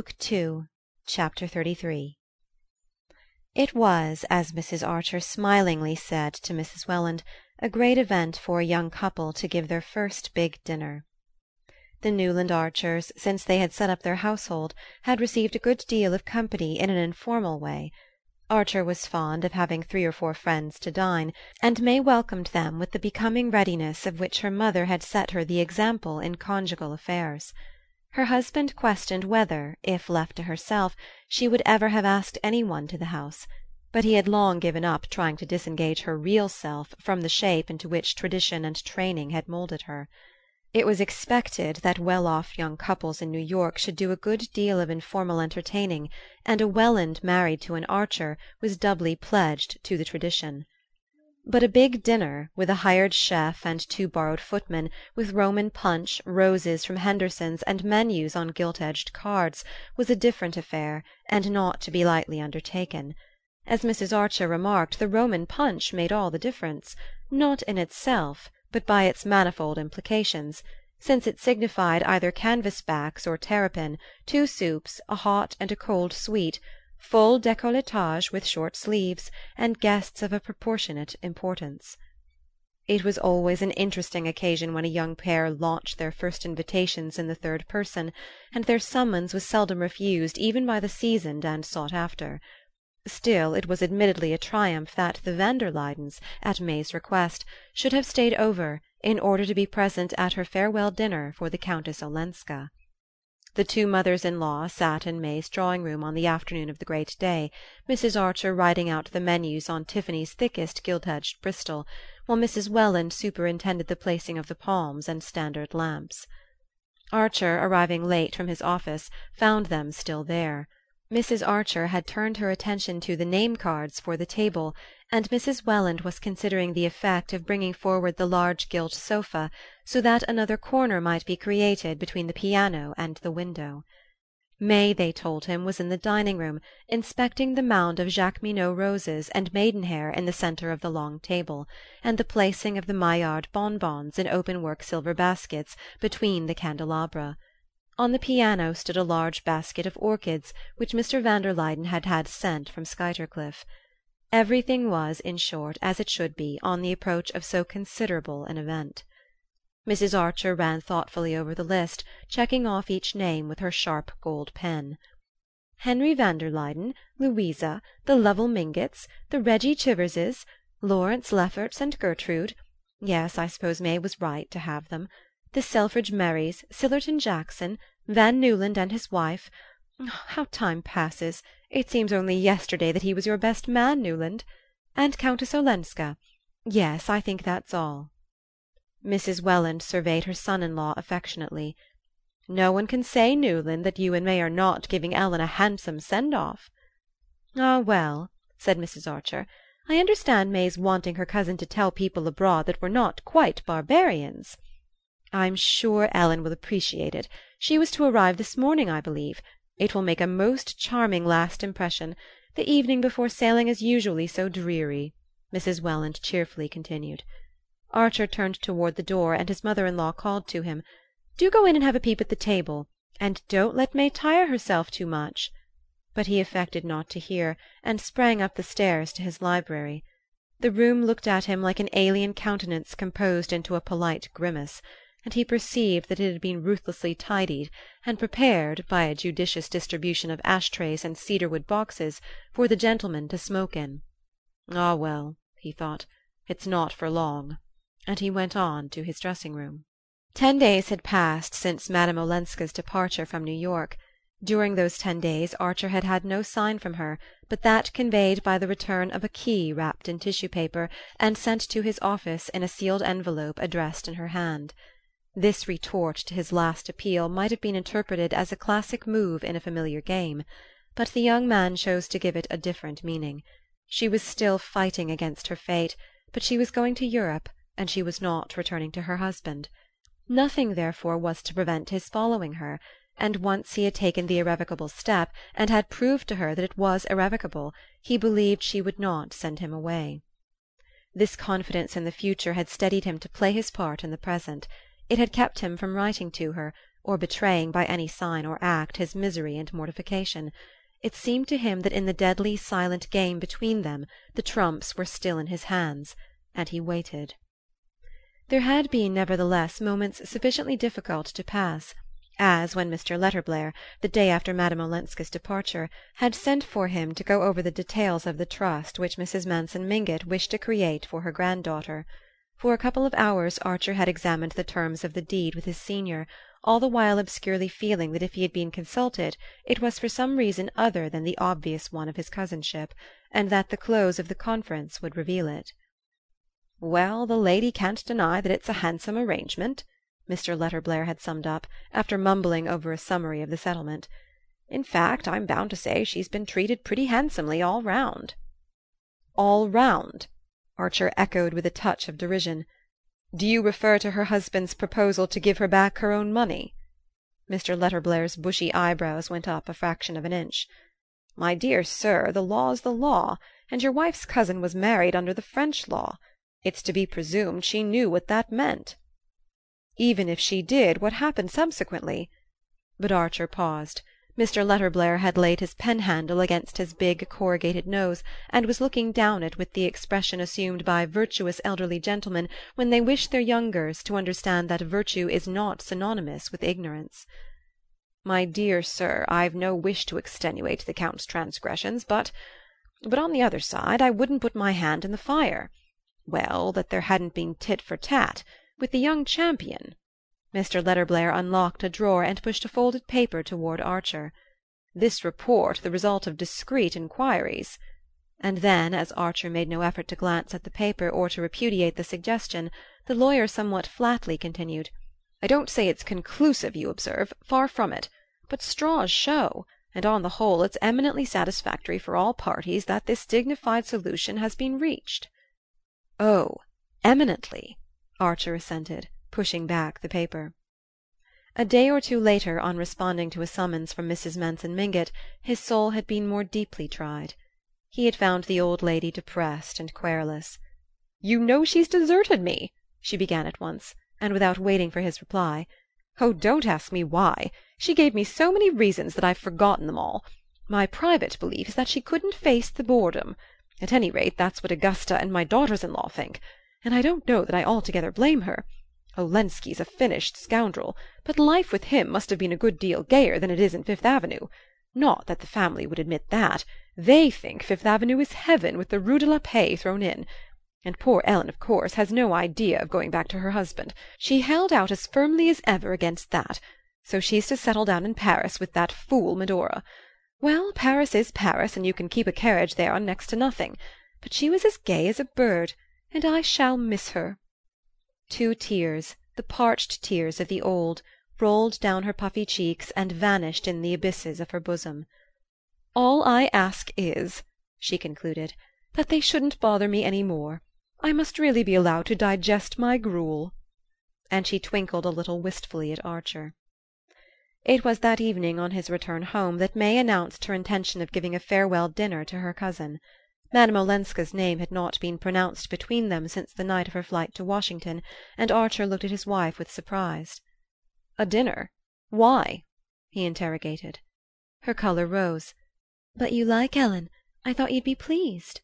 Book Two, Chapter XXXIII It was, as Mrs. Archer smilingly said to Mrs. Welland, a great event for a young couple to give their first big dinner. The Newland Archers, since they had set up their household, had received a good deal of company in an informal way. Archer was fond of having three or four friends to dine, and May welcomed them with the becoming readiness of which her mother had set her the example in conjugal affairs. Her husband questioned whether, if left to herself, she would ever have asked any one to the house; but he had long given up trying to disengage her real self from the shape into which tradition and training had moulded her. It was expected that well off young couples in New York should do a good deal of informal entertaining, and a Welland married to an Archer was doubly pledged to the tradition. But a big dinner, with a hired chef and two borrowed footmen, with Roman punch, roses from Henderson's and menus on gilt edged cards, was a different affair, and not to be lightly undertaken. As Mrs. Archer remarked, the Roman punch made all the difference not in itself, but by its manifold implications since it signified either canvas backs or terrapin, two soups, a hot and a cold sweet full décolletage with short sleeves, and guests of a proportionate importance. It was always an interesting occasion when a young pair launched their first invitations in the third person, and their summons was seldom refused even by the seasoned and sought after. Still it was admittedly a triumph that the van der Luydens, at May's request, should have stayed over in order to be present at her farewell dinner for the Countess Olenska. The two mothers in law sat in May's drawing room on the afternoon of the great day, Mrs. Archer writing out the menus on Tiffany's thickest gilt edged Bristol, while Mrs. Welland superintended the placing of the palms and standard lamps. Archer, arriving late from his office, found them still there. Mrs. Archer had turned her attention to the name cards for the table, and Mrs. Welland was considering the effect of bringing forward the large gilt sofa, so that another corner might be created between the piano and the window. May, they told him, was in the dining room, inspecting the mound of Jacqueminot roses and maidenhair in the centre of the long table, and the placing of the Maillard bonbons in open work silver baskets between the candelabra. On the piano stood a large basket of orchids which Mr. van der Luyden had had sent from Skuytercliff. Everything was, in short, as it should be on the approach of so considerable an event. Mrs. Archer ran thoughtfully over the list, checking off each name with her sharp gold pen. Henry van der Luyden, Louisa, the Lovell Mingotts, the Reggie Chiverses, Lawrence Lefferts and Gertrude yes, I suppose May was right to have them the Selfridge Merrys, Sillerton Jackson, Van Newland and his wife how time passes! It seems only yesterday that he was your best man, Newland and Countess Olenska. Yes, I think that's all." Mrs. Welland surveyed her son in law affectionately. "No one can say, Newland, that you and May are not giving Ellen a handsome send off." "Ah well," said Mrs. Archer, "I understand May's wanting her cousin to tell people abroad that we're not quite barbarians." "I'm sure Ellen will appreciate it. She was to arrive this morning, I believe. It will make a most charming last impression. The evening before sailing is usually so dreary," Mrs. Welland cheerfully continued. Archer turned toward the door, and his mother in law called to him: "Do go in and have a peep at the table. And don't let May tire herself too much." But he affected not to hear, and sprang up the stairs to his library. The room looked at him like an alien countenance composed into a polite grimace and he perceived that it had been ruthlessly tidied, and prepared, by a judicious distribution of ash trays and cedarwood boxes, for the gentlemen to smoke in. "Ah well," he thought, "it's not for long;" and he went on to his dressing room. Ten days had passed since Madame Olenska's departure from New York. During those ten days Archer had had no sign from her but that conveyed by the return of a key wrapped in tissue paper and sent to his office in a sealed envelope addressed in her hand. This retort to his last appeal might have been interpreted as a classic move in a familiar game; but the young man chose to give it a different meaning. She was still fighting against her fate, but she was going to Europe, and she was not returning to her husband. Nothing, therefore, was to prevent his following her, and once he had taken the irrevocable step, and had proved to her that it was irrevocable, he believed she would not send him away. This confidence in the future had steadied him to play his part in the present. It had kept him from writing to her, or betraying by any sign or act his misery and mortification. It seemed to him that in the deadly silent game between them the trumps were still in his hands, and he waited. There had been nevertheless moments sufficiently difficult to pass as when Mr. Letterblair, the day after Madame Olenska's departure, had sent for him to go over the details of the trust which Mrs. Manson Mingott wished to create for her granddaughter. For a couple of hours Archer had examined the terms of the deed with his senior, all the while obscurely feeling that if he had been consulted it was for some reason other than the obvious one of his cousinship, and that the close of the conference would reveal it. "Well, the lady can't deny that it's a handsome arrangement," Mr. Letterblair had summed up, after mumbling over a summary of the settlement. "In fact, I'm bound to say she's been treated pretty handsomely all round." "All round?" Archer echoed with a touch of derision. "Do you refer to her husband's proposal to give her back her own money?" Mr. Letterblair's bushy eyebrows went up a fraction of an inch. "My dear sir, the law's the law, and your wife's cousin was married under the French law. It's to be presumed she knew what that meant." "Even if she did, what happened subsequently?" But Archer paused. Mr. Letterblair had laid his pen handle against his big corrugated nose, and was looking down it with the expression assumed by virtuous elderly gentlemen when they wish their youngers to understand that virtue is not synonymous with ignorance. "My dear sir, I've no wish to extenuate the Count's transgressions, but but on the other side I wouldn't put my hand in the fire. Well, that there hadn't been tit for tat with the young champion Mr. Letterblair unlocked a drawer and pushed a folded paper toward Archer. "This report the result of discreet inquiries and then, as Archer made no effort to glance at the paper or to repudiate the suggestion, the lawyer somewhat flatly continued: "I don't say it's conclusive, you observe far from it; but straws show, and on the whole it's eminently satisfactory for all parties that this dignified solution has been reached." "Oh, eminently," Archer assented pushing back the paper. A day or two later, on responding to a summons from Mrs. Manson Mingott, his soul had been more deeply tried. He had found the old lady depressed and querulous. "You know she's deserted me!" she began at once, and without waiting for his reply. "Oh, don't ask me why! She gave me so many reasons that I've forgotten them all. My private belief is that she couldn't face the boredom. At any rate, that's what Augusta and my daughters in law think; and I don't know that I altogether blame her. Olenski's a finished scoundrel, but life with him must have been a good deal gayer than it is in Fifth Avenue. Not that the family would admit that; they think Fifth Avenue is heaven with the rue de la Paix thrown in. And poor Ellen, of course, has no idea of going back to her husband. She held out as firmly as ever against that; so she's to settle down in Paris with that fool Medora. Well, Paris is Paris, and you can keep a carriage there on next to nothing; but she was as gay as a bird, and I shall miss her. Two tears, the parched tears of the old, rolled down her puffy cheeks and vanished in the abysses of her bosom. "All I ask is," she concluded, "that they shouldn't bother me any more. I must really be allowed to digest my gruel." And she twinkled a little wistfully at Archer. It was that evening, on his return home, that May announced her intention of giving a farewell dinner to her cousin. Madame Olenska's name had not been pronounced between them since the night of her flight to Washington, and Archer looked at his wife with surprise. "A dinner? Why?" he interrogated. Her color rose. "But you like Ellen. I thought you'd be pleased."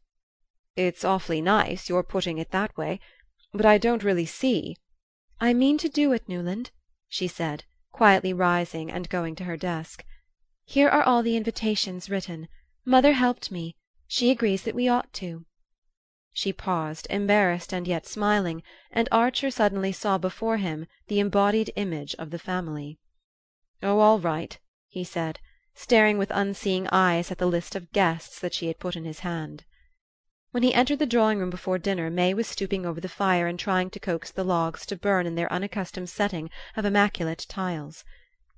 "It's awfully nice, your putting it that way; but I don't really see "I mean to do it, Newland," she said, quietly rising and going to her desk. "Here are all the invitations written. Mother helped me. She agrees that we ought to." She paused, embarrassed and yet smiling, and Archer suddenly saw before him the embodied image of the family. "Oh, all right," he said, staring with unseeing eyes at the list of guests that she had put in his hand. When he entered the drawing room before dinner May was stooping over the fire and trying to coax the logs to burn in their unaccustomed setting of immaculate tiles.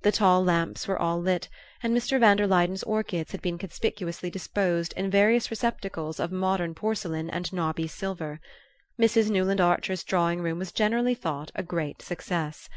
The tall lamps were all lit, and Mr. van der Luyden's orchids had been conspicuously disposed in various receptacles of modern porcelain and knobby silver. Mrs. Newland Archer's drawing room was generally thought a great success.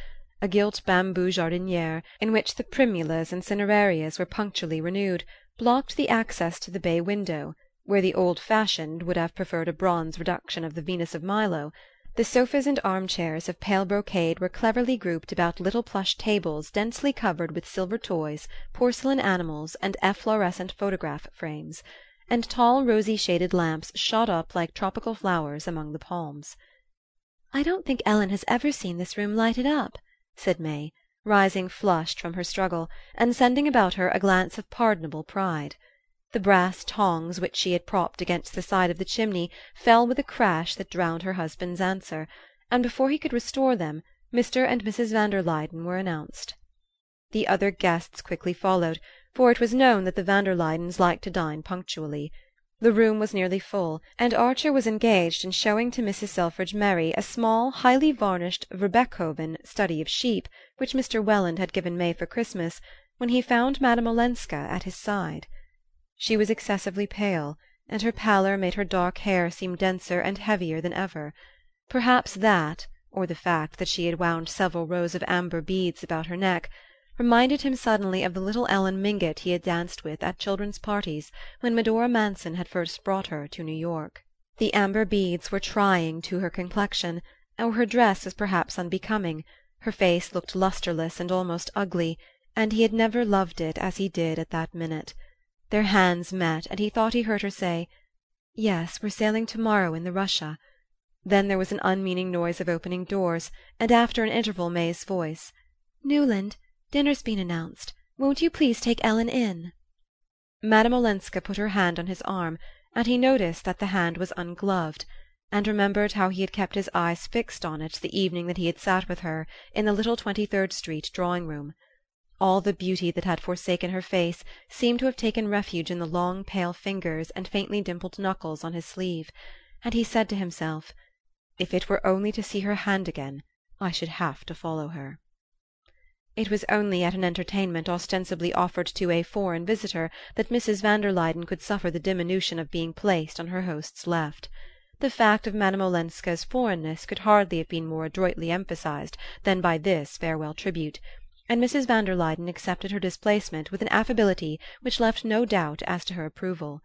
A gilt bamboo jardiniere, in which the primulas and cinerarias were punctually renewed, blocked the access to the bay window, where the old fashioned would have preferred a bronze reduction of the Venus of Milo The sofas and armchairs of pale brocade were cleverly grouped about little plush tables densely covered with silver toys, porcelain animals and efflorescent photograph frames, and tall rosy shaded lamps shot up like tropical flowers among the palms. "I don't think Ellen has ever seen this room lighted up," said May, rising flushed from her struggle, and sending about her a glance of pardonable pride. The brass tongs which she had propped against the side of the chimney fell with a crash that drowned her husband's answer, and before he could restore them Mr. and Mrs. van der Luyden were announced. The other guests quickly followed, for it was known that the van der Luydens liked to dine punctually. The room was nearly full, and Archer was engaged in showing to Mrs. Selfridge Merry a small highly varnished Verbeckhoven study of sheep which Mr. Welland had given May for Christmas, when he found Madame Olenska at his side. She was excessively pale, and her pallor made her dark hair seem denser and heavier than ever. Perhaps that, or the fact that she had wound several rows of amber beads about her neck, reminded him suddenly of the little Ellen Mingott he had danced with at children's parties when Medora Manson had first brought her to New York. The amber beads were trying to her complexion, or her dress was perhaps unbecoming; her face looked lustreless and almost ugly, and he had never loved it as he did at that minute. Their hands met, and he thought he heard her say: "Yes, we're sailing to morrow in the Russia." Then there was an unmeaning noise of opening doors, and after an interval May's voice: "Newland, dinner's been announced. Won't you please take Ellen in?" Madame Olenska put her hand on his arm, and he noticed that the hand was ungloved, and remembered how he had kept his eyes fixed on it the evening that he had sat with her in the little Twenty third Street drawing room. All the beauty that had forsaken her face seemed to have taken refuge in the long pale fingers and faintly dimpled knuckles on his sleeve, and he said to himself: "If it were only to see her hand again I should have to follow her." It was only at an entertainment ostensibly offered to a foreign visitor that Mrs. van der Luyden could suffer the diminution of being placed on her host's left. The fact of Madame Olenska's foreignness could hardly have been more adroitly emphasized than by this farewell tribute and Mrs. van der Luyden accepted her displacement with an affability which left no doubt as to her approval.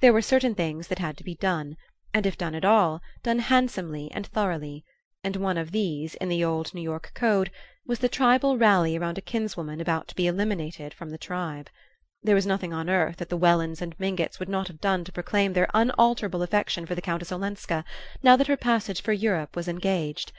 There were certain things that had to be done, and if done at all, done handsomely and thoroughly; and one of these, in the old New York code, was the tribal rally around a kinswoman about to be eliminated from the tribe. There was nothing on earth that the Wellands and Mingotts would not have done to proclaim their unalterable affection for the Countess Olenska, now that her passage for Europe was engaged;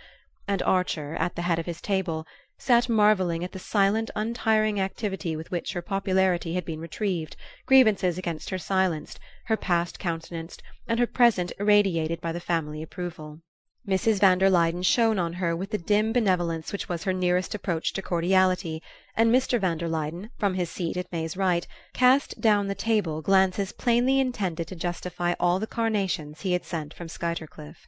and Archer, at the head of his table sat marvelling at the silent untiring activity with which her popularity had been retrieved, grievances against her silenced, her past countenanced, and her present irradiated by the family approval. Mrs. van der Luyden shone on her with the dim benevolence which was her nearest approach to cordiality, and Mr. van der Luyden, from his seat at May's right, cast down the table glances plainly intended to justify all the carnations he had sent from Skuytercliff.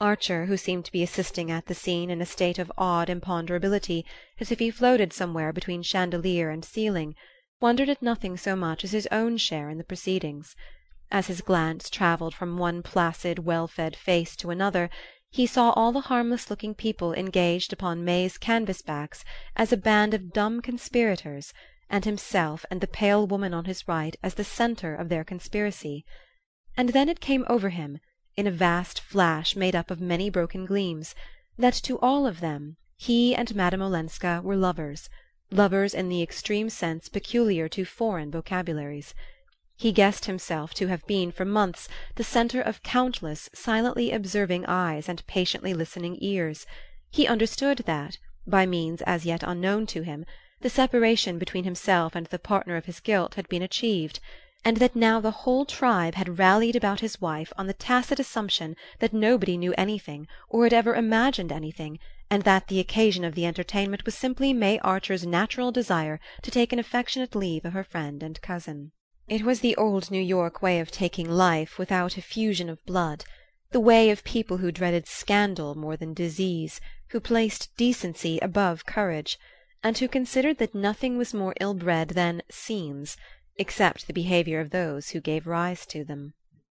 Archer, who seemed to be assisting at the scene in a state of odd imponderability, as if he floated somewhere between chandelier and ceiling, wondered at nothing so much as his own share in the proceedings. As his glance travelled from one placid well fed face to another he saw all the harmless looking people engaged upon May's canvas backs as a band of dumb conspirators, and himself and the pale woman on his right as the centre of their conspiracy. And then it came over him in a vast flash made up of many broken gleams, that to all of them he and Madame Olenska were lovers, lovers in the extreme sense peculiar to foreign vocabularies. He guessed himself to have been, for months, the centre of countless silently observing eyes and patiently listening ears; he understood that, by means as yet unknown to him, the separation between himself and the partner of his guilt had been achieved and that now the whole tribe had rallied about his wife on the tacit assumption that nobody knew anything, or had ever imagined anything, and that the occasion of the entertainment was simply May Archer's natural desire to take an affectionate leave of her friend and cousin. It was the old New York way of taking life without effusion of blood, the way of people who dreaded scandal more than disease, who placed decency above courage, and who considered that nothing was more ill bred than scenes except the behaviour of those who gave rise to them.